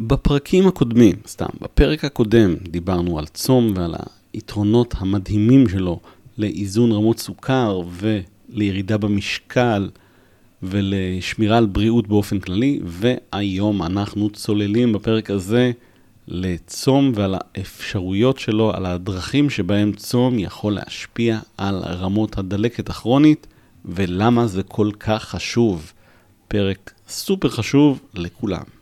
בפרקים הקודמים, סתם, בפרק הקודם דיברנו על צום ועל היתרונות המדהימים שלו לאיזון רמות סוכר ולירידה במשקל ולשמירה על בריאות באופן כללי, והיום אנחנו צוללים בפרק הזה לצום ועל האפשרויות שלו, על הדרכים שבהם צום יכול להשפיע על רמות הדלקת הכרונית ולמה זה כל כך חשוב. פרק סופר חשוב לכולם.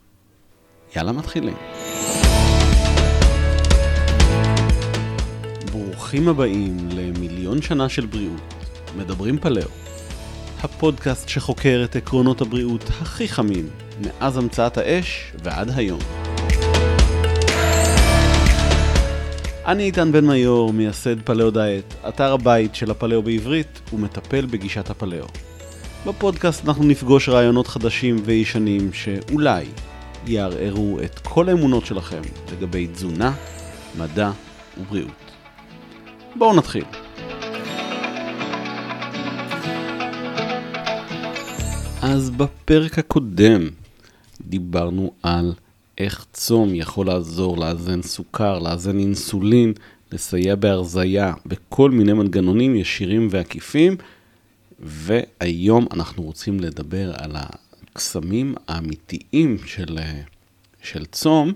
יאללה, מתחילים. ברוכים הבאים למיליון שנה של בריאות, מדברים פלאו. הפודקאסט שחוקר את עקרונות הבריאות הכי חמים, מאז המצאת האש ועד היום. אני איתן בן מיור, מייסד פלאו דיאט, אתר הבית של הפלאו בעברית ומטפל בגישת הפלאו. בפודקאסט אנחנו נפגוש רעיונות חדשים וישנים שאולי יערערו את כל האמונות שלכם לגבי תזונה, מדע ובריאות. בואו נתחיל. אז בפרק הקודם דיברנו על איך צום יכול לעזור לאזן סוכר, לאזן אינסולין, לסייע בהרזייה, בכל מיני מנגנונים ישירים ועקיפים, והיום אנחנו רוצים לדבר על הקסמים האמיתיים של, של צום,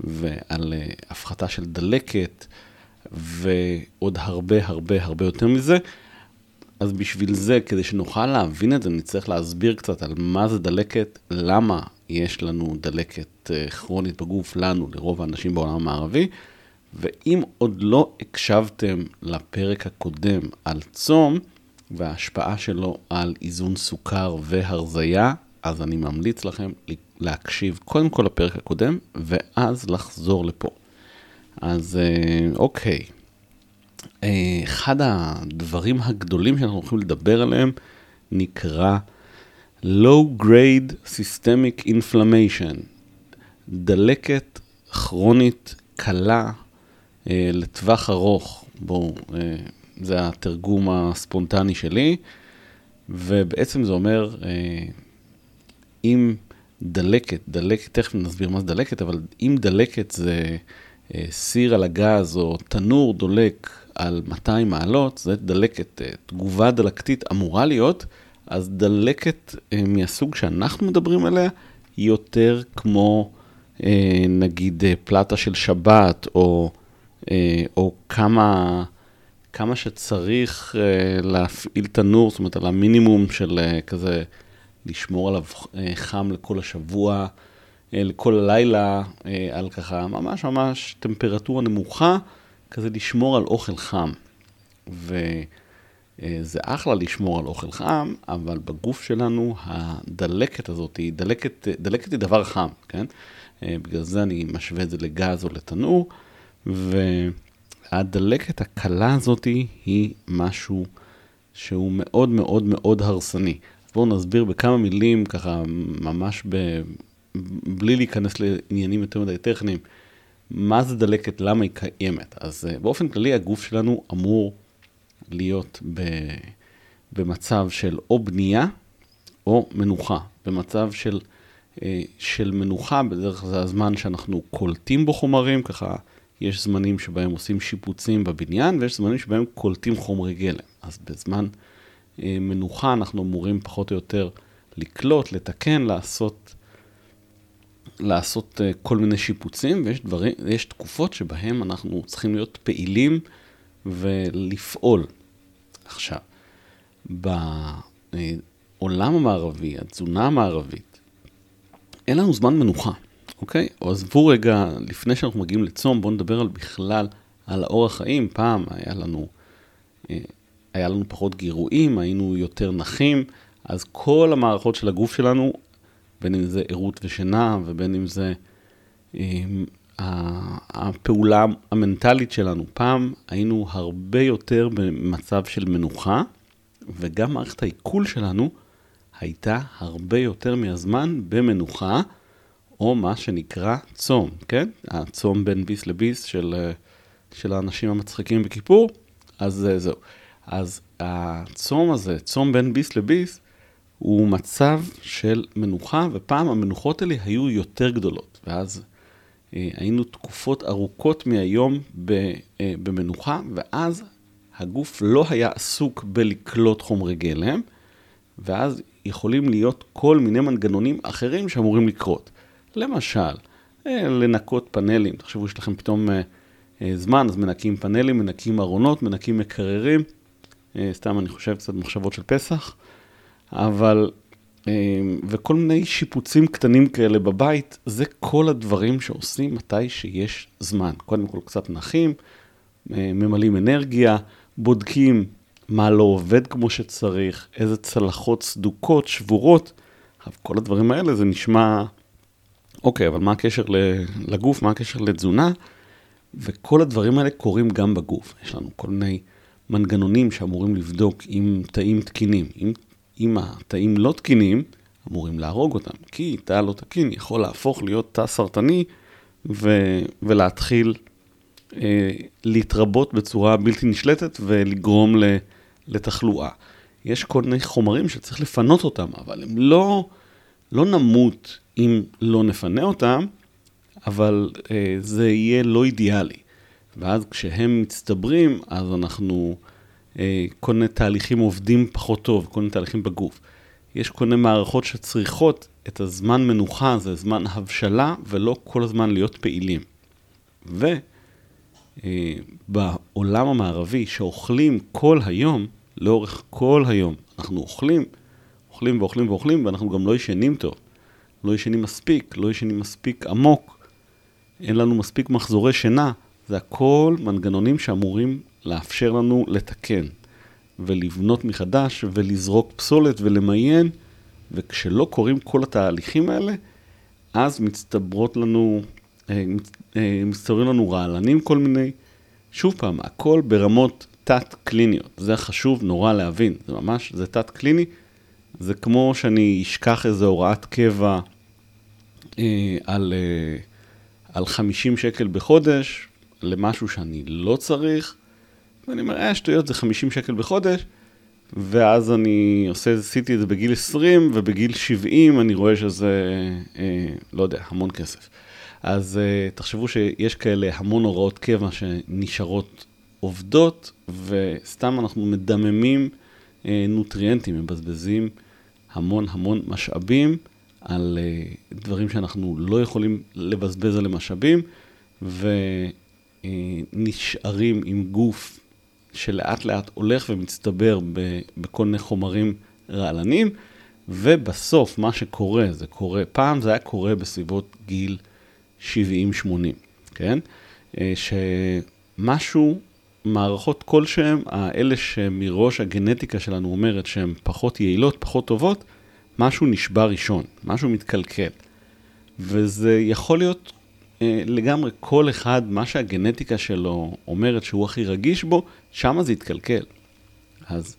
ועל הפחתה של דלקת, ועוד הרבה הרבה הרבה יותר מזה. אז בשביל זה, כדי שנוכל להבין את זה, נצטרך להסביר קצת על מה זה דלקת, למה יש לנו דלקת אה, כרונית בגוף, לנו, לרוב האנשים בעולם המערבי. ואם עוד לא הקשבתם לפרק הקודם על צום וההשפעה שלו על איזון סוכר והרזייה, אז אני ממליץ לכם להקשיב קודם כל לפרק הקודם, ואז לחזור לפה. אז אה, אוקיי, אה, אחד הדברים הגדולים שאנחנו הולכים לדבר עליהם נקרא low grade systemic inflammation, דלקת כרונית קלה אה, לטווח ארוך. בואו, זה התרגום הספונטני שלי, ובעצם זה אומר, אם דלקת, דלקת, תכף נסביר מה זה דלקת, אבל אם דלקת זה אה, סיר על הגז או תנור דולק על 200 מעלות, זה דלקת, אה, תגובה דלקתית אמורה להיות, אז דלקת אה, מהסוג שאנחנו מדברים עליה, היא יותר כמו נגיד פלטה של שבת, או, או כמה, כמה שצריך להפעיל תנור, זאת אומרת על המינימום של כזה לשמור עליו חם לכל השבוע. לכל הלילה, על ככה ממש ממש טמפרטורה נמוכה, כזה לשמור על אוכל חם. וזה אחלה לשמור על אוכל חם, אבל בגוף שלנו הדלקת הזאת, היא דלקת, דלקת היא דבר חם, כן? בגלל זה אני משווה את זה לגז או לתנור, והדלקת הקלה הזאת היא משהו שהוא מאוד מאוד מאוד הרסני. בואו נסביר בכמה מילים, ככה ממש ב... בלי להיכנס לעניינים יותר מדי טכניים. מה זה דלקת, למה היא קיימת. אז uh, באופן כללי הגוף שלנו אמור להיות ב, במצב של או בנייה או מנוחה. במצב של, uh, של מנוחה, בדרך כלל זה הזמן שאנחנו קולטים בו חומרים, ככה יש זמנים שבהם עושים שיפוצים בבניין, ויש זמנים שבהם קולטים חומרי גלם. אז בזמן מנוחה אנחנו אמורים פחות או יותר לקלוט, לתקן, לעשות לעשות אה, כל מיני שיפוצים, ויש דברים, יש תקופות שבהן אנחנו צריכים להיות פעילים ולפעול. עכשיו, בעולם המערבי, התזונה המערבית, אין לנו זמן מנוחה, אוקיי? או עזבו רגע, לפני שאנחנו מגיעים לצום, בואו נדבר על בכלל, על האורח חיים. פעם היה לנו, אה, היה לנו פחות גירויים, היינו יותר נחים, אז כל המערכות של הגוף שלנו בין אם זה ערות ושינה, ובין אם זה אה, הפעולה המנטלית שלנו. פעם היינו הרבה יותר במצב של מנוחה, וגם מערכת העיכול שלנו הייתה הרבה יותר מהזמן במנוחה, או מה שנקרא צום, כן? הצום בין ביס לביס של, אה, של האנשים המצחיקים בכיפור, אז זהו. אז הצום הזה, צום בין ביס לביס, הוא מצב של מנוחה, ופעם המנוחות האלה היו יותר גדולות, ואז אה, היינו תקופות ארוכות מהיום ב, אה, במנוחה, ואז הגוף לא היה עסוק בלקלוט חומרי גלם, ואז יכולים להיות כל מיני מנגנונים אחרים שאמורים לקרות. למשל, אה, לנקות פאנלים, תחשבו שיש לכם פתאום אה, אה, זמן, אז מנקים פאנלים, מנקים ארונות, מנקים מקררים, סתם אני חושב קצת מחשבות של פסח, אבל, וכל מיני שיפוצים קטנים כאלה בבית, זה כל הדברים שעושים מתי שיש זמן. קודם כל קצת נחים, ממלאים אנרגיה, בודקים מה לא עובד כמו שצריך, איזה צלחות סדוקות, שבורות. כל הדברים האלה זה נשמע אוקיי, אבל מה הקשר לגוף, מה הקשר לתזונה? וכל הדברים האלה קורים גם בגוף. יש לנו כל מיני מנגנונים שאמורים לבדוק אם תאים תקינים. אם, אם התאים לא תקינים, אמורים להרוג אותם. כי תא לא תקין יכול להפוך להיות תא סרטני ו, ולהתחיל אה, להתרבות בצורה בלתי נשלטת ולגרום ל, לתחלואה. יש כל מיני חומרים שצריך לפנות אותם, אבל הם לא, לא נמות אם לא נפנה אותם, אבל אה, זה יהיה לא אידיאלי. ואז כשהם מצטברים, אז אנחנו, אה, כל מיני תהליכים עובדים פחות טוב, כל מיני תהליכים בגוף. יש כל מיני מערכות שצריכות את הזמן מנוחה, זה זמן הבשלה, ולא כל הזמן להיות פעילים. ובעולם אה, המערבי, שאוכלים כל היום, לאורך כל היום, אנחנו אוכלים, אוכלים ואוכלים ואוכלים, ואנחנו גם לא ישנים טוב. לא ישנים מספיק, לא ישנים מספיק עמוק, אין לנו מספיק מחזורי שינה, זה הכל מנגנונים שאמורים לאפשר לנו לתקן ולבנות מחדש ולזרוק פסולת ולמיין, וכשלא קורים כל התהליכים האלה, אז מצטברות לנו, אה, אה, מצטברים לנו רעלנים כל מיני. שוב פעם, הכל ברמות תת-קליניות. זה חשוב נורא להבין, זה ממש, זה תת-קליני. זה כמו שאני אשכח איזו הוראת קבע אה, על, אה, על 50 שקל בחודש למשהו שאני לא צריך, ואני אומר, אה, שטויות, זה 50 שקל בחודש, ואז אני עושה, עשיתי את זה בגיל 20, ובגיל 70 אני רואה שזה, אה, לא יודע, המון כסף. אז אה, תחשבו שיש כאלה המון הוראות קבע שנשארות עובדות, וסתם אנחנו מדממים אה, נוטריאנטים, מבזבזים המון המון משאבים. על uh, דברים שאנחנו לא יכולים לבזבז עליהם משאבים, ונשארים עם גוף שלאט לאט הולך ומצטבר בכל מיני חומרים רעלנים, ובסוף מה שקורה, זה קורה, פעם זה היה קורה בסביבות גיל 70-80, כן? Uh, שמשהו, מערכות כלשהן, האלה שמראש הגנטיקה שלנו אומרת שהן פחות יעילות, פחות טובות, משהו נשבר ראשון, משהו מתקלקל. וזה יכול להיות אה, לגמרי כל אחד, מה שהגנטיקה שלו אומרת שהוא הכי רגיש בו, שם זה יתקלקל. אז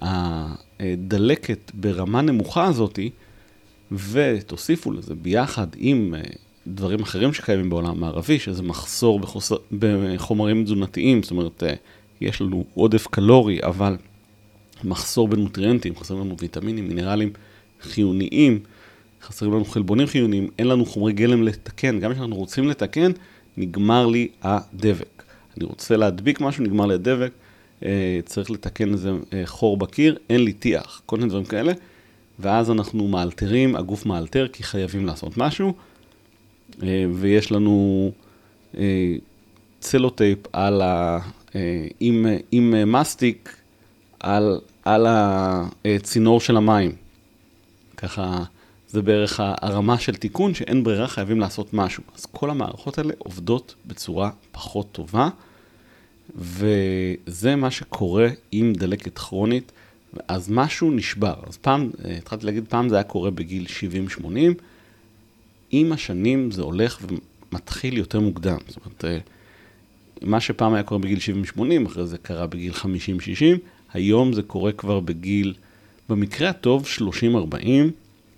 הדלקת ברמה נמוכה הזאתי, ותוסיפו לזה ביחד עם אה, דברים אחרים שקיימים בעולם המערבי, שזה מחסור בחוסר, בחומרים תזונתיים, זאת אומרת, אה, יש לנו עודף קלורי, אבל מחסור בנוטריאנטים, חסרים לנו ויטמינים, מינרלים. חיוניים, חסרים לנו חלבונים חיוניים, אין לנו חומרי גלם לתקן, גם כשאנחנו רוצים לתקן, נגמר לי הדבק. אני רוצה להדביק משהו, נגמר לי הדבק, אה, צריך לתקן איזה אה, חור בקיר, אין לי טיח, כל מיני דברים כאלה, ואז אנחנו מאלתרים, הגוף מאלתר כי חייבים לעשות משהו, אה, ויש לנו צלוטייפ על ה... עם, עם מסטיק על, על הצינור של המים. ככה, זה בערך הרמה של תיקון, שאין ברירה, חייבים לעשות משהו. אז כל המערכות האלה עובדות בצורה פחות טובה, וזה מה שקורה עם דלקת כרונית, אז משהו נשבר. אז פעם, התחלתי להגיד, פעם זה היה קורה בגיל 70-80, עם השנים זה הולך ומתחיל יותר מוקדם. זאת אומרת, מה שפעם היה קורה בגיל 70-80, אחרי זה קרה בגיל 50-60, היום זה קורה כבר בגיל במקרה הטוב 30-40,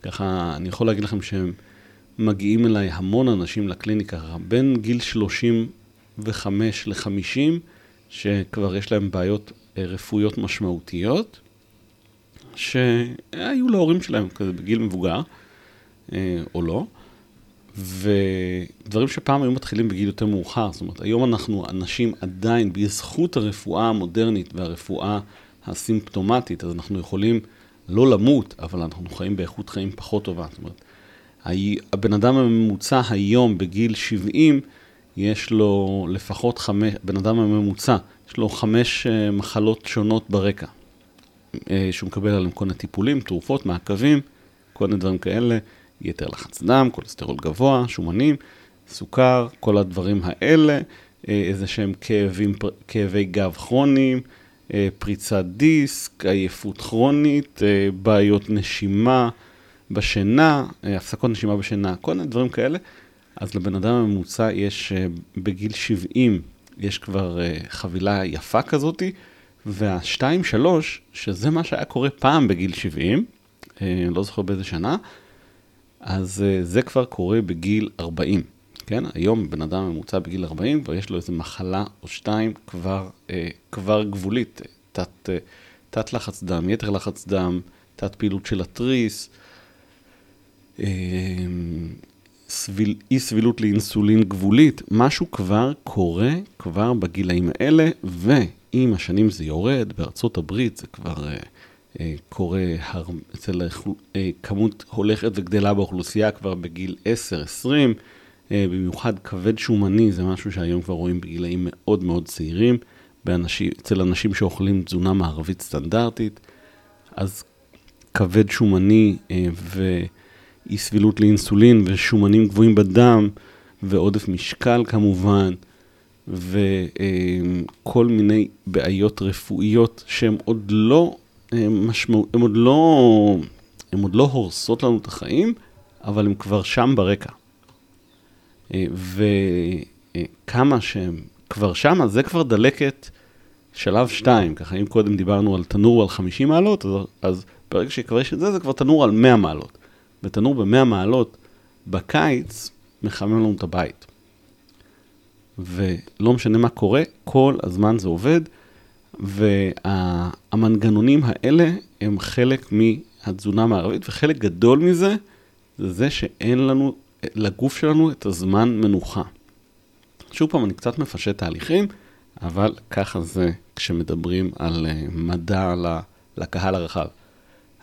ככה אני יכול להגיד לכם שהם מגיעים אליי המון אנשים לקליניקה, בין גיל 35 ל-50, שכבר יש להם בעיות אה, רפואיות משמעותיות, שהיו להורים שלהם כזה בגיל מבוגר, אה, או לא, ודברים שפעם היו מתחילים בגיל יותר מאוחר. זאת אומרת, היום אנחנו אנשים עדיין, בזכות הרפואה המודרנית והרפואה הסימפטומטית, אז אנחנו יכולים לא למות, אבל אנחנו חיים באיכות חיים פחות טובה. זאת אומרת, הבן אדם הממוצע היום בגיל 70, יש לו לפחות חמש, בן אדם הממוצע, יש לו חמש אה, מחלות שונות ברקע, אה, שהוא מקבל עליהם כל מיני טיפולים, תרופות, מעקבים, כל מיני דברים כאלה, יתר לחץ דם, כולסטרול גבוה, שומנים, סוכר, כל הדברים האלה, אה, איזה שהם כאבים, כאבי גב כרוניים, פריצת דיסק, עייפות כרונית, בעיות נשימה בשינה, הפסקות נשימה בשינה, כל מיני דברים כאלה. אז לבן אדם הממוצע יש, אה, בגיל 70, יש כבר אה, חבילה יפה כזאתי, וה-2-3, שזה מה שהיה קורה פעם בגיל 70, אה, לא זוכר באיזה שנה, אז זה כבר קורה בגיל 40. כן, היום בן אדם ממוצע בגיל 40, כבר יש לו איזו מחלה או שתיים כבר, כבר גבולית, תת, תת לחץ דם, יתר לחץ דם, תת פעילות של התריס, סביל, אי סבילות לאינסולין גבולית, משהו כבר קורה כבר בגילאים האלה, ועם השנים זה יורד, בארצות הברית זה כבר אה, אה, קורה הר, אצל אה, כמות הולכת וגדלה באוכלוסייה כבר בגיל 10-20, אה, במיוחד כבד שומני זה משהו שהיום כבר רואים בגילאים מאוד מאוד צעירים, באנשים, אצל אנשים שאוכלים תזונה מערבית סטנדרטית, אז כבד שומני אה, ו... אי סבילות לאינסולין ושומנים גבוהים בדם, ועודף משקל כמובן, וכל מיני בעיות רפואיות שהן עוד לא משמעו... הן עוד לא... הן עוד לא הורסות לנו את החיים, אבל הן כבר שם ברקע. וכמה שהן כבר שם, זה כבר דלקת שלב 2. ככה, אם קודם דיברנו על תנור על 50 מעלות, אז, אז ברגע שכבר יש את זה, זה כבר תנור על 100 מעלות. בתנור ב-100 מעלות, בקיץ מחמם לנו את הבית. ולא משנה מה קורה, כל הזמן זה עובד, והמנגנונים האלה הם חלק מהתזונה המערבית, וחלק גדול מזה זה זה שאין לנו, לגוף שלנו את הזמן מנוחה. שוב פעם, אני קצת מפשט תהליכים, אבל ככה זה כשמדברים על אה, מדע לקהל הרחב.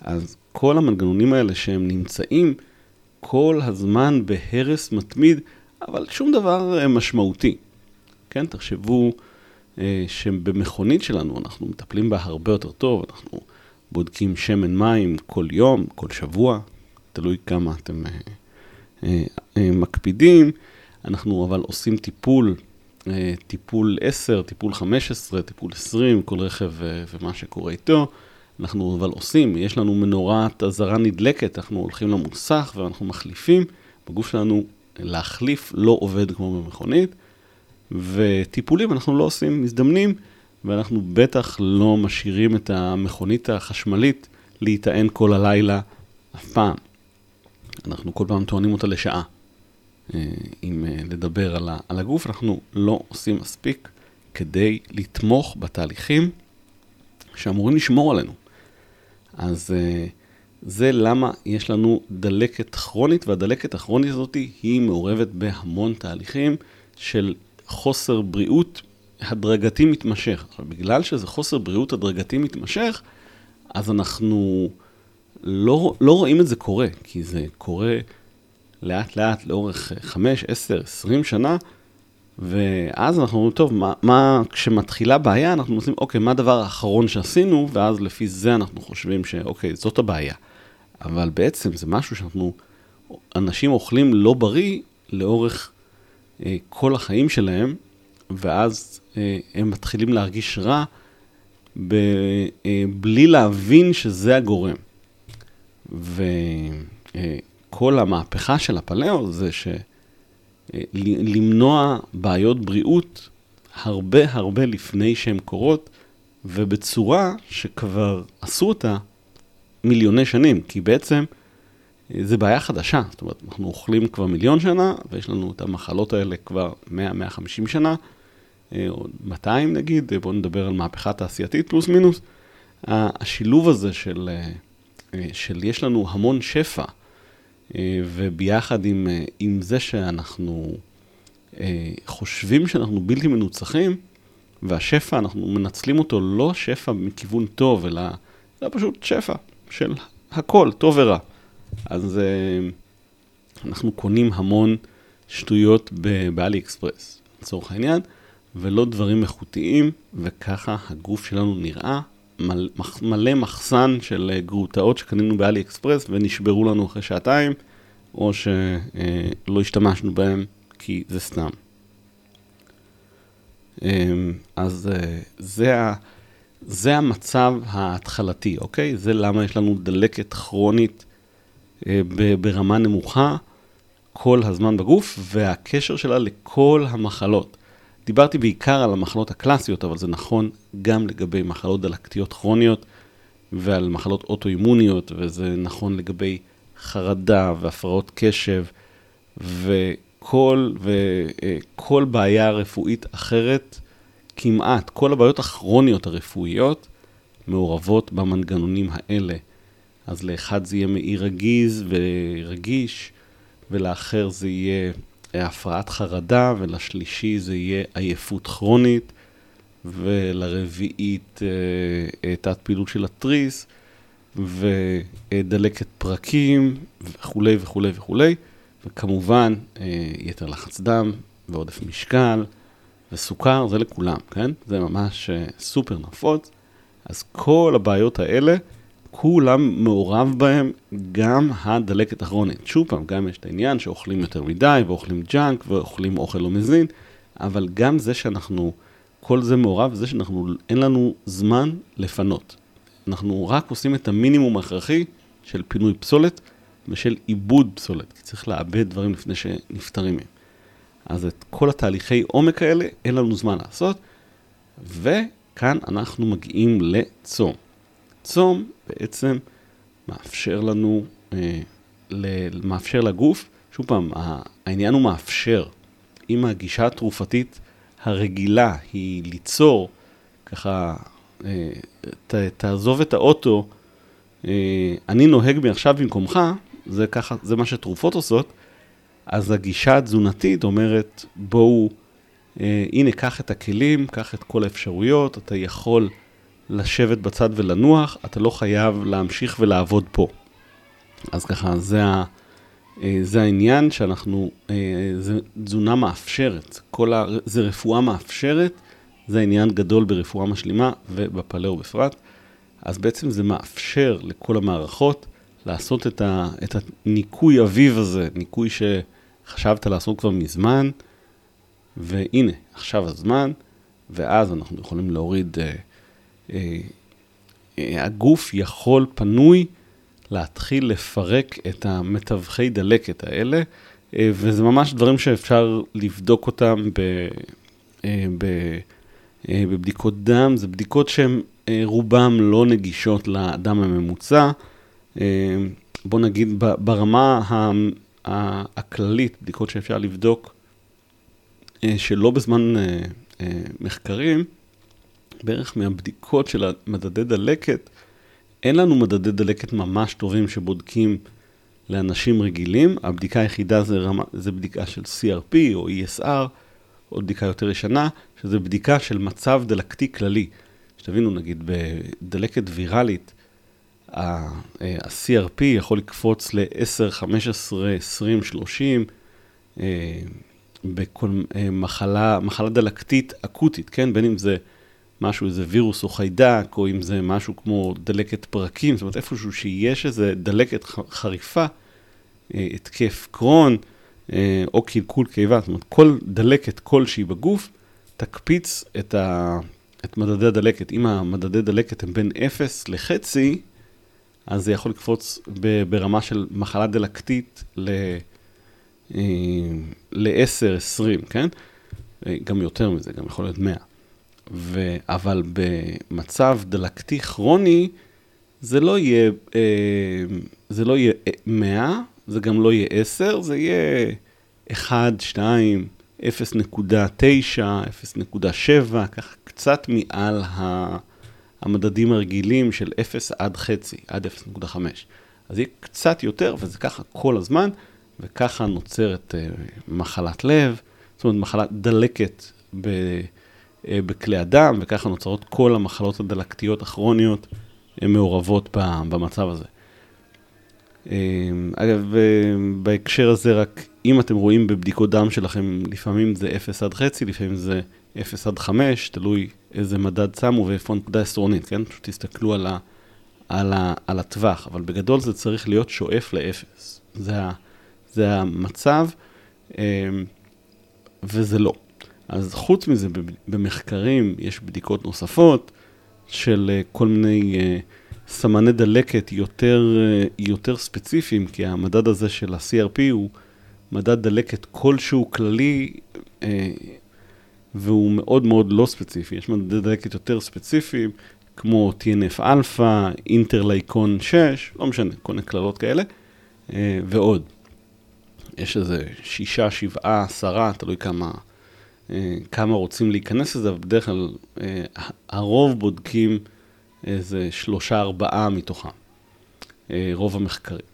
אז כל המנגנונים האלה שהם נמצאים כל הזמן בהרס מתמיד, אבל שום דבר אה, משמעותי. כן, תחשבו אה, שבמכונית שלנו אנחנו מטפלים בה הרבה יותר טוב, אנחנו בודקים שמן מים כל יום, כל שבוע, תלוי כמה אתם מקפידים. אנחנו אבל עושים טיפול, אה, טיפול 10, טיפול 15, טיפול 20, כל רכב אה, ומה שקורה איתו. אנחנו אבל עושים, יש לנו מנורת אזהרה נדלקת, אנחנו הולכים למוסך ואנחנו מחליפים, בגוף שלנו להחליף לא עובד כמו במכונית, וטיפולים אנחנו לא עושים מזדמנים, ואנחנו בטח לא משאירים את המכונית החשמלית להיטען כל הלילה אף פעם. אנחנו כל פעם טוענים אותה לשעה. אה, אם אה, לדבר על הגוף, אנחנו לא עושים מספיק כדי לתמוך בתהליכים שאמורים לשמור עלינו. אז uh, זה למה יש לנו דלקת כרונית, והדלקת הכרונית הזאת היא מעורבת בהמון תהליכים של חוסר בריאות הדרגתי מתמשך. עכשיו, בגלל שזה חוסר בריאות הדרגתי מתמשך, אז אנחנו לא, לא רואים את זה קורה, כי זה קורה לאט לאט לאורך 5, 10, 20 שנה, ואז אנחנו אומרים, טוב, מה, מה, כשמתחילה בעיה, אנחנו עושים, אוקיי, מה הדבר האחרון שעשינו, ואז לפי זה אנחנו חושבים שאוקיי, זאת הבעיה. אבל בעצם זה משהו שאנחנו, אנשים אוכלים לא בריא לאורך אה, כל החיים שלהם, ואז אה, הם מתחילים להרגיש רע ב, אה, בלי להבין שזה הגורם. וכל אה, המהפכה של הפלאו זה ש... למנוע בעיות בריאות הרבה הרבה לפני שהן קורות, ובצורה שכבר עשו אותה מיליוני שנים, כי בעצם אה, זה בעיה חדשה. זאת אומרת, אנחנו אוכלים כבר מיליון שנה, ויש לנו את המחלות האלה כבר 100-150 שנה, או 200 נגיד, בואו נדבר על מהפכה תעשייתית פלוס מינוס. השילוב הזה של, של יש לנו המון שפע, וביחד עם, עם זה שאנחנו חושבים שאנחנו בלתי מנוצחים, והשפע, אנחנו מנצלים אותו לא שפע מכיוון טוב, אלא זה פשוט שפע של הכל, טוב ורע. אז אנחנו קונים המון שטויות באלי אקספרס, לצורך העניין, ולא דברים איכותיים, וככה הגוף שלנו נראה מלא, מחסן של אה, גרוטאות שקנינו באלי אקספרס ונשברו לנו אחרי שעתיים, או שלא השתמשנו בהם כי זה סתם. אמ, אז אה, זה, זה המצב ההתחלתי, אוקיי? זה למה יש לנו דלקת כרונית אה, ברמה נמוכה כל הזמן בגוף, והקשר שלה לכל המחלות. דיברתי בעיקר על המחלות הקלאסיות, אבל זה נכון גם לגבי מחלות דלקתיות כרוניות ועל מחלות אוטואימוניות, וזה נכון לגבי חרדה והפרעות קשב, וכל, וכל בעיה רפואית אחרת, כמעט כל הבעיות הכרוניות הרפואיות מעורבות במנגנונים האלה. אז לאחד זה יהיה מעי רגיז ורגיש, ולאחר זה יהיה הפרעת חרדה, ולשלישי זה יהיה עייפות כרונית, ולרביעית אה, אה, תת פעילות של התריס, ודלקת פרקים, וכולי וכולי וכולי, וכמובן אה, יתר לחץ דם ועודף משקל. וסוכר זה לכולם, כן? זה ממש סופר נפוץ. אז כל הבעיות האלה, כולם מעורב בהם גם הדלקת הכרונית. שוב פעם, גם יש את העניין שאוכלים יותר מדי, ואוכלים junk, ואוכלים אוכל לא מזין, אבל גם זה שאנחנו, כל זה מעורב, זה שאנחנו, אין לנו זמן לפנות. אנחנו רק עושים את המינימום ההכרחי של פינוי פסולת ושל עיבוד פסולת, כי צריך לעבד דברים לפני שנפטרים מהם. אז את כל התהליכי עומק האלה אין לנו זמן לעשות, וכאן אנחנו מגיעים לצום. צום בעצם מאפשר לנו, אה, מאפשר לגוף, שוב פעם, העניין הוא מאפשר. אם הגישה התרופתית הרגילה היא ליצור, ככה, אה, ת, תעזוב את האוטו, אה, אני נוהג מעכשיו במקומך, זה ככה, זה מה שתרופות עושות, אז הגישה התזונתית אומרת, בואו, אה, הנה, קח את הכלים, קח את כל האפשרויות, אתה יכול לשבת בצד ולנוח, אתה לא חייב להמשיך ולעבוד פה. אז ככה, זה, ה, אה, זה העניין שאנחנו, אה, זה תזונה מאפשרת, כל ה, זה רפואה מאפשרת, זה עניין גדול ברפואה משלימה ובפלאו בפרט. אז בעצם זה מאפשר לכל המערכות לעשות את, ה, את הניקוי אביב הזה, ניקוי ש... חשבת לעשות כבר מזמן, והנה, עכשיו הזמן, ואז אנחנו יכולים להוריד, אה, הגוף יכול, פנוי, להתחיל לפרק את המתווכי דלקת האלה, אה, וזה ממש דברים שאפשר לבדוק אותם ב, אה, ב, אה, בבדיקות דם, זה בדיקות שהן אה, רובן לא נגישות לאדם הממוצע. אה, בוא נגיד ברמה הכללית, בדיקות שאפשר לבדוק אה, שלא בזמן אה, אה, מחקרים, בערך מהבדיקות של מדדי דלקת, אין לנו מדדי דלקת ממש טובים שבודקים לאנשים רגילים. הבדיקה היחידה זה, רמה, זה בדיקה של CRP או ESR, או בדיקה יותר ישנה, שזה בדיקה של מצב דלקתי כללי. שתבינו, נגיד בדלקת ויראלית, ה-CRP יכול לקפוץ ל-10, 15, 20, 30, בכל אה, מחלה, מחלה דלקתית אקוטית, כן? בין אם זה משהו, איזה וירוס או חיידק, או אם זה משהו כמו דלקת פרקים, זאת אומרת, איפשהו שיש איזה דלקת חריפה, אה, התקף קרון, אה, או קלקול קיבה, זאת אומרת, כל דלקת כלשהי בגוף, תקפיץ את, ה, את מדדי הדלקת. אם המדדי דלקת הם בין 0 לחצי, אז זה יכול לקפוץ ברמה של מחלה דלקתית ל-10, אה, 20, כן? אה, גם יותר מזה, גם יכול להיות 100. ו... אבל במצב דלקתי כרוני, זה לא יהיה, אה, זה לא יהיה 100, זה גם לא יהיה 10, זה יהיה 1, 2, 0.9, 0.7, ככה קצת מעל המדדים הרגילים של 0 עד חצי, עד 0.5. אז יהיה קצת יותר, וזה ככה כל הזמן, וככה נוצרת uh, מחלת לב, זאת אומרת מחלת דלקת ב, בכלי הדם, וככה נוצרות כל המחלות הדלקתיות הכרוניות uh, מעורבות במצב הזה. Uh, אגב, בהקשר הזה, רק אם אתם רואים בבדיקות דם שלכם, לפעמים זה 0 עד חצי, לפעמים זה 0 עד 5, תלוי איזה מדד שמו ואיפה הנקודה העשרונית, כן? פשוט תסתכלו על, ה, על, ה, על הטווח, אבל בגדול זה צריך להיות שואף לאפס. זה, ה, זה המצב, וזה לא. אז חוץ מזה, במחקרים יש בדיקות נוספות של אה, כל מיני אה, סמני דלקת יותר, אה, יותר ספציפיים, כי המדד הזה של ה-CRP הוא מדד דלקת כלשהו כללי, והוא מאוד מאוד לא ספציפי. יש מדדי דלקת יותר ספציפיים, כמו TNF אלפא, interleukin 6, לא משנה, כל מיני קללות כאלה, ועוד. יש איזה שישה, שבעה, עשרה, תלוי כמה, כמה רוצים להיכנס לזה, אבל בדרך כלל אה, הרוב בודקים איזה שלושה, ארבעה מתוכם, רוב המחקרים.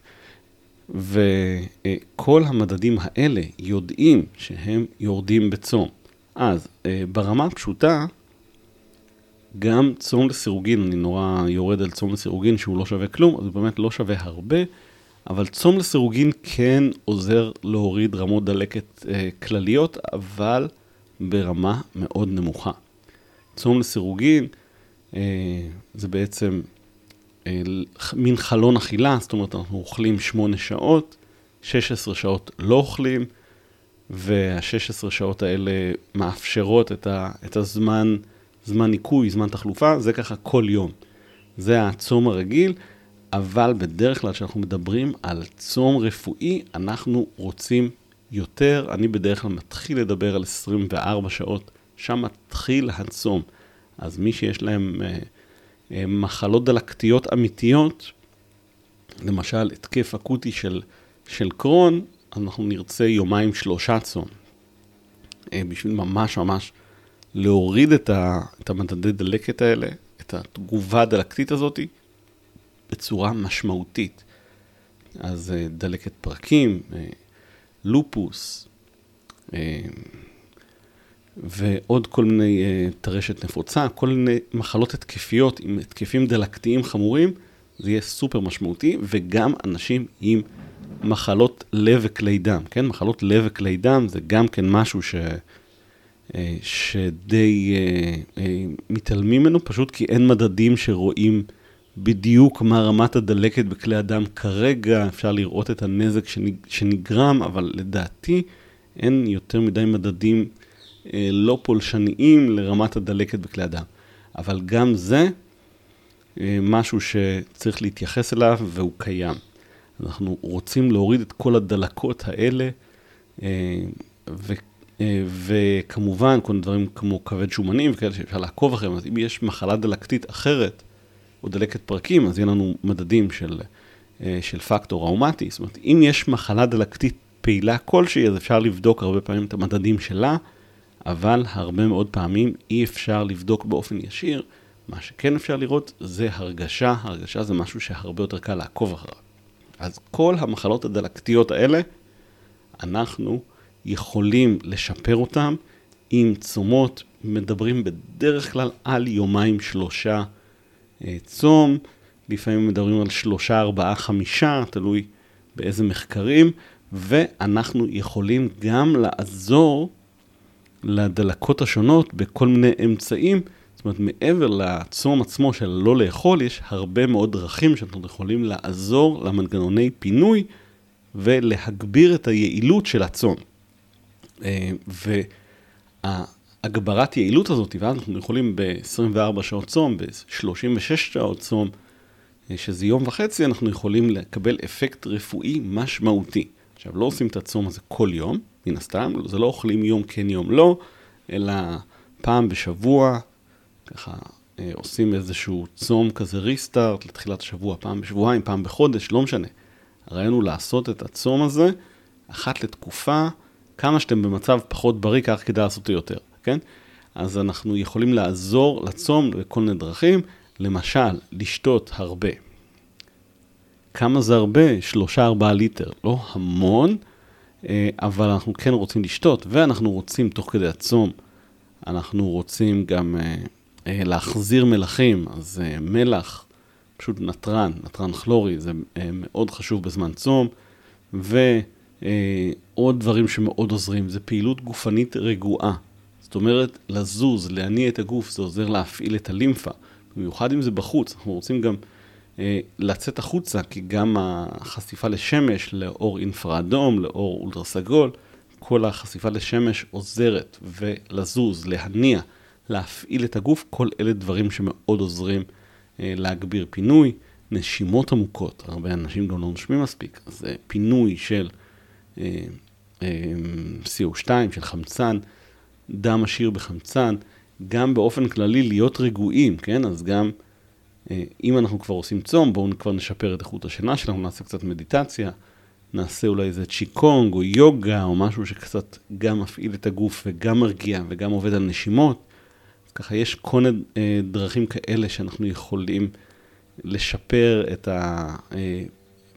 וכל המדדים האלה יודעים שהם יורדים בצום. אז ברמה הפשוטה, גם צום לסירוגין, אני נורא יורד על צום לסירוגין שהוא לא שווה כלום, אז הוא באמת לא שווה הרבה, אבל צום לסירוגין כן עוזר להוריד רמות דלקת אה, כלליות, אבל ברמה מאוד נמוכה. צום לסירוגין אה, זה בעצם אה, מין חלון אכילה, זאת אומרת אנחנו אוכלים 8 שעות, 16 שעות לא אוכלים, וה-16 שעות האלה מאפשרות את, ה, את הזמן זמן ניקוי, זמן תחלופה, זה ככה כל יום. זה הצום הרגיל, אבל בדרך כלל כשאנחנו מדברים על צום רפואי, אנחנו רוצים יותר. אני בדרך כלל מתחיל לדבר על 24 שעות, שם מתחיל הצום. אז מי שיש להם אה, אה, מחלות דלקתיות אמיתיות, למשל התקף אקוטי של, של קרון, אנחנו נרצה יומיים שלושה צום. אה, בשביל ממש ממש להוריד את, ה, את המדדי דלקת האלה, את התגובה הדלקתית הזאת, בצורה משמעותית. אז אה, דלקת פרקים, אה, לופוס, אה, ועוד כל מיני טרשת נפוצה, כל מיני מחלות התקפיות עם התקפים דלקתיים חמורים, זה יהיה סופר משמעותי, וגם אנשים עם מחלות לב וכלי דם, כן? מחלות לב וכלי דם זה גם כן משהו ש... אה, שדי אה, אה, מתעלמים ממנו, פשוט כי אין מדדים שרואים בדיוק מה רמת הדלקת בכלי הדם כרגע, אפשר לראות את הנזק שנגרם, אבל לדעתי אין יותר מדי מדדים לא פולשניים לרמת הדלקת בכלי הדם. אבל גם זה משהו שצריך להתייחס אליו והוא קיים. אנחנו רוצים להוריד את כל הדלקות האלה, אה, וכמובן, כל דברים כמו כבד שומנים וכאלה שאפשר לעקוב אחריהם, אז אם יש מחלה דלקתית אחרת, או דלקת פרקים, אז יהיה לנו מדדים של, אה, של פקטור ראומטי. זאת אומרת, אם יש מחלה דלקתית פעילה כלשהי, אז אפשר לבדוק הרבה פעמים את המדדים שלה, אבל הרבה מאוד פעמים אי אפשר לבדוק באופן ישיר. מה שכן אפשר לראות זה הרגשה, הרגשה זה משהו שהרבה יותר קל לעקוב אחריו. אז כל המחלות הדלקתיות האלה, אנחנו יכולים לשפר אותם עם צומות, מדברים בדרך כלל על יומיים שלושה צום, לפעמים מדברים על שלושה, ארבעה, חמישה, תלוי באיזה מחקרים, ואנחנו יכולים גם לעזור לדלקות השונות בכל מיני אמצעים. זאת אומרת, מעבר לצום עצמו של לא לאכול, יש הרבה מאוד דרכים שאנחנו יכולים לעזור למנגנוני פינוי ולהגביר את היעילות של הצום. אה, והגברת יעילות הזאת, ואז אנחנו יכולים ב-24 שעות צום, ב-36 שעות צום, אה, שזה יום וחצי, אנחנו יכולים לקבל אפקט רפואי משמעותי. עכשיו, לא עושים את הצום הזה כל יום, מן הסתם, זה לא אוכלים יום כן יום לא, אלא פעם בשבוע, ככה אה, עושים איזשהו צום כזה ריסטארט לתחילת השבוע, פעם בשבועיים, פעם בחודש, לא משנה. הרעיון הוא לעשות את הצום הזה אחת לתקופה, כמה שאתם במצב פחות בריא, כך כדאי לעשות זה יותר, כן? אז אנחנו יכולים לעזור לצום בכל מיני דרכים, למשל, לשתות הרבה. כמה זה הרבה? 3-4 ליטר. לא המון, אה, אבל אנחנו כן רוצים לשתות, ואנחנו רוצים תוך כדי הצום, אנחנו רוצים גם אה, אה, להחזיר מלחים, אז מלח, פשוט נתרן, נתרן כלורי, זה מאוד חשוב בזמן צום, ועוד דברים שמאוד עוזרים, זה פעילות גופנית רגועה. זאת אומרת, לזוז, להניע את הגוף, זה עוזר להפעיל את הלימפה. במיוחד אם זה בחוץ, אנחנו רוצים גם אה, לצאת החוצה, כי גם החשיפה לשמש, לאור אינפרה אדום, לאור אולטרה סגול, כל החשיפה לשמש עוזרת, ולזוז, להניע, להפעיל את הגוף, כל אלה דברים שמאוד עוזרים אה, להגביר פינוי. נשימות עמוקות, הרבה אנשים גם לא נושמים מספיק, אז אה, פינוי של אה, אה, CO2, של חמצן, דם עשיר בחמצן, גם באופן כללי להיות רגועים, כן? אז גם אה, אם אנחנו כבר עושים צום, בואו כבר נשפר את איכות השינה שלנו, נעשה קצת מדיטציה, נעשה אולי איזה צ'יקונג או יוגה או משהו שקצת גם מפעיל את הגוף וגם מרגיע וגם עובד על נשימות. אז ככה יש כל מיני אה, דרכים כאלה שאנחנו יכולים לשפר את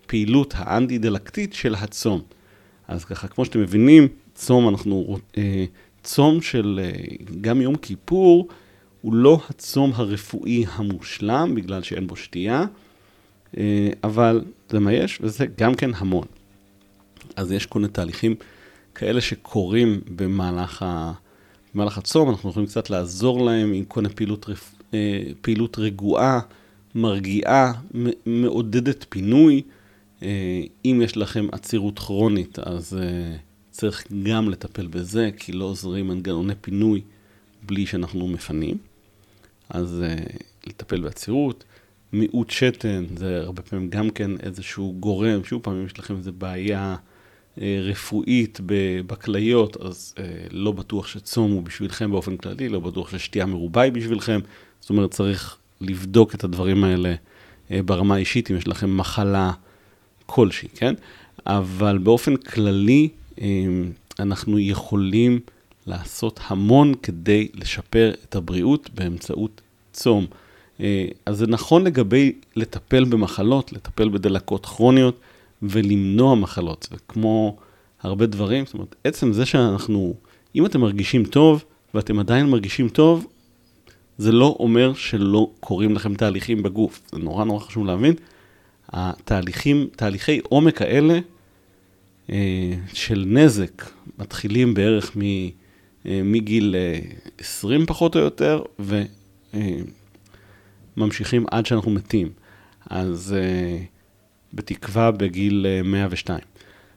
הפעילות האנטי-דלקתית של הצום. אז ככה, כמו שאתם מבינים, צום אנחנו, אה, צום של גם יום כיפור, הוא לא הצום הרפואי המושלם, בגלל שאין בו שתייה, אה, אבל זה מה יש, וזה גם כן המון. אז יש כל מיני תהליכים כאלה שקורים במהלך, ה... במהלך הצום, אנחנו יכולים קצת לעזור להם עם כל מיני פעילות, רפ... אה, פעילות רגועה, מרגיעה, מעודדת פינוי. אה, אם יש לכם עצירות כרונית, אז צריך גם לטפל בזה, כי לא עוזרים מנגנוני פינוי בלי שאנחנו מפנים. אז uh, לטפל בעצירות. מיעוט שתן, זה הרבה פעמים גם כן איזשהו גורם, שוב פעם, אם יש לכם איזו בעיה uh, רפואית בכליות, אז uh, לא בטוח שצום הוא בשבילכם באופן כללי, לא בטוח ששתייה מרובה היא בשבילכם. זאת אומרת, צריך לבדוק את הדברים האלה uh, ברמה האישית, אם יש לכם מחלה כלשהי, כן? אבל באופן כללי, אנחנו יכולים לעשות המון כדי לשפר את הבריאות באמצעות צום. אה, אז זה נכון לגבי לטפל במחלות, לטפל בדלקות כרוניות ולמנוע מחלות. וכמו הרבה דברים, זאת אומרת, עצם זה שאנחנו, אם אתם מרגישים טוב ואתם עדיין מרגישים טוב, זה לא אומר שלא קורים לכם תהליכים בגוף. זה נורא נורא חשוב להבין. התהליכים, תהליכי עומק האלה של נזק מתחילים בערך מ... אה, מגיל 20 אה, פחות או יותר, וממשיכים עד שאנחנו מתים. אז אה, בתקווה בגיל 102.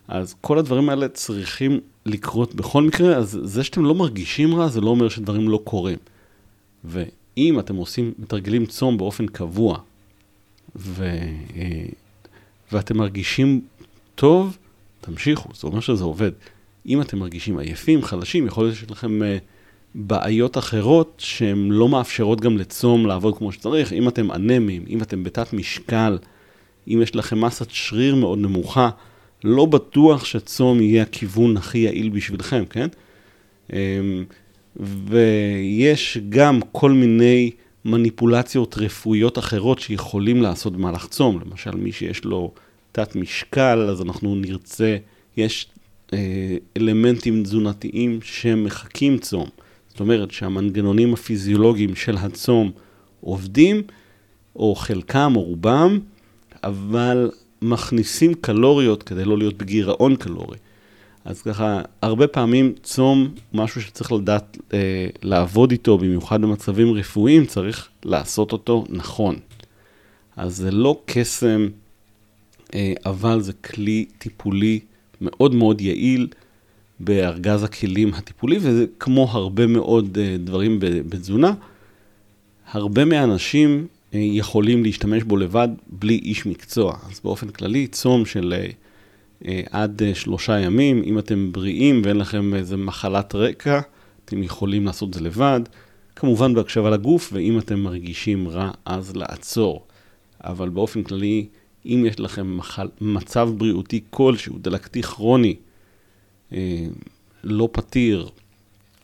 אז כל הדברים האלה צריכים לקרות בכל מקרה, אז זה שאתם לא מרגישים רע, זה לא אומר שדברים לא קורים. ואם אתם עושים, מתרגלים צום באופן קבוע, ו, ואתם מרגישים טוב, תמשיכו, זה אומר שזה עובד. אם אתם מרגישים עייפים, חלשים, יכול להיות שיש לכם uh, בעיות אחרות שהן לא מאפשרות גם לצום לעבוד כמו שצריך. אם אתם אנמיים, אם אתם בתת משקל, אם יש לכם מסת שריר מאוד נמוכה, לא בטוח שצום יהיה הכיוון הכי יעיל בשבילכם, כן? Um, ויש גם כל מיני מניפולציות רפואיות אחרות שיכולים לעשות במהלך צום. למשל, מי שיש לו תת משקל, אז אנחנו נרצה, יש אה, אלמנטים תזונתיים שמחקים צום. זאת אומרת שהמנגנונים הפיזיולוגיים של הצום עובדים, או חלקם או רובם, אבל מכניסים קלוריות כדי לא להיות בגירעון קלורי. אז ככה, הרבה פעמים צום, משהו שצריך לדעת אה, לעבוד איתו, במיוחד במצבים רפואיים, צריך לעשות אותו נכון. אז זה לא קסם, אבל זה כלי טיפולי מאוד מאוד יעיל בארגז הכלים הטיפולי, וזה כמו הרבה מאוד uh, דברים בתזונה. הרבה מהאנשים uh, יכולים להשתמש בו לבד בלי איש מקצוע. אז באופן כללי, צום של עד שלושה ימים, אם אתם בריאים ואין לכם איזה מחלת רקע, אתם יכולים לעשות את זה לבד. כמובן בהקשבה לגוף, ואם אתם מרגישים רע, אז לעצור. אבל באופן כללי, אם יש לכם מחל, מצב בריאותי כלשהו, דלקתי כרוני, אה, לא פתיר,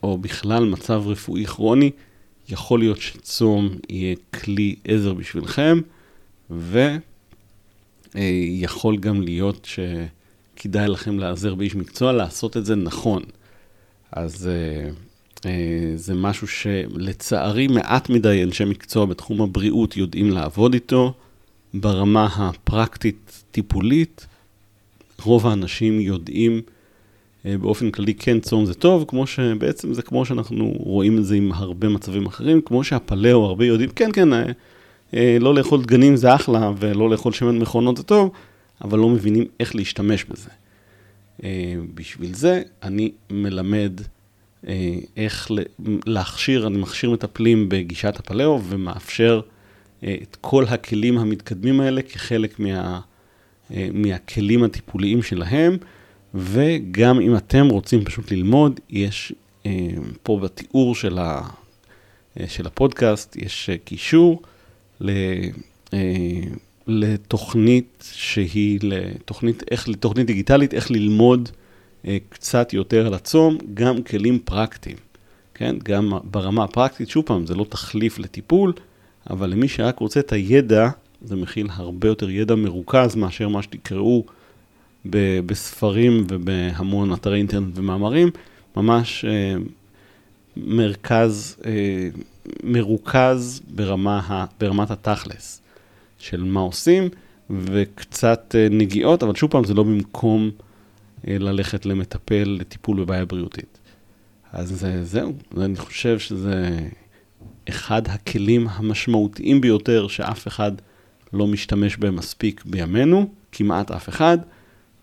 או בכלל מצב רפואי כרוני, יכול להיות שצום יהיה כלי עזר בשבילכם, ויכול גם להיות שכדאי לכם להיעזר באיש מקצוע לעשות את זה נכון. אז אה, אה, זה משהו שלצערי מעט מדי אנשי מקצוע בתחום הבריאות יודעים לעבוד איתו. ברמה הפרקטית-טיפולית, רוב האנשים יודעים אה, באופן כללי כן צום זה טוב, כמו שבעצם זה כמו שאנחנו רואים את זה עם הרבה מצבים אחרים, כמו שהפלאו הרבה יודעים, כן, כן, אה, אה, לא לאכול דגנים זה אחלה, ולא לאכול שמן מכונות זה טוב, אבל לא מבינים איך להשתמש בזה. בשביל זה אני מלמד איך להכשיר, אני מכשיר מטפלים בגישת הפלאו ומאפשר את כל הכלים המתקדמים האלה כחלק מה, מהכלים הטיפוליים שלהם. וגם אם אתם רוצים פשוט ללמוד, יש אה, פה בתיאור של, ה, אה, של הפודקאסט, יש אה, קישור ל, לתוכנית שהיא, לתוכנית, איך, לתוכנית דיגיטלית, איך ללמוד קצת יותר על הצום, גם כלים פרקטיים, כן? גם ברמה הפרקטית, שוב פעם, זה לא תחליף לטיפול, אבל למי שרק רוצה את הידע, זה מכיל הרבה יותר ידע מרוכז מאשר מה שתקראו. בספרים ובהמון אתרי אינטרנט ומאמרים, ממש אה, מרכז, אה, מרוכז ברמה, ברמת התכלס של מה עושים, וקצת אה, נגיעות, אבל שוב פעם, זה לא במקום ללכת למטפל לטיפול בבעיה בריאותית. אז זהו, אני חושב שזה אחד הכלים המשמעותיים ביותר שאף אחד לא משתמש בהם מספיק בימינו, כמעט אף אחד.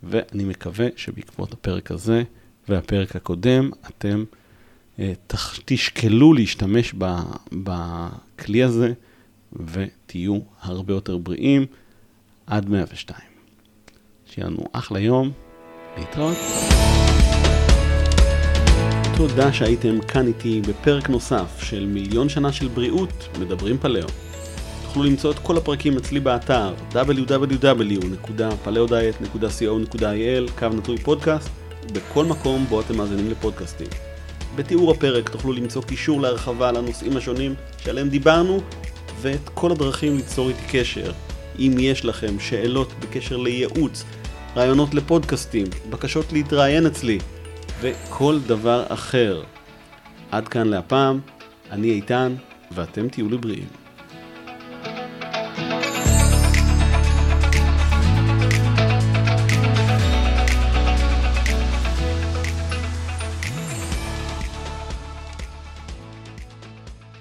ואני מקווה שבעקבות הפרק הזה והפרק הקודם, אתם אה, תשקלו להשתמש בכלי הזה ותהיו הרבה יותר בריאים עד 102. שיהיה לנו אחלה יום, להתראות. תודה שהייתם כאן איתי בפרק נוסף של מיליון שנה של בריאות, מדברים פלאו. תוכלו למצוא את כל הפרקים אצלי באתר www.paleodiet.co.il קו נטוי פודקאסט בכל מקום בו אתם מאזינים לפודקאסטים. בתיאור הפרק תוכלו למצוא קישור להרחבה על הנושאים השונים שעליהם דיברנו ואת כל הדרכים ליצור איתי קשר. אם יש לכם שאלות בקשר לייעוץ, רעיונות לפודקאסטים, בקשות להתראיין אצלי וכל דבר אחר. עד כאן להפעם, אני איתן ואתם תהיו לי בריאים.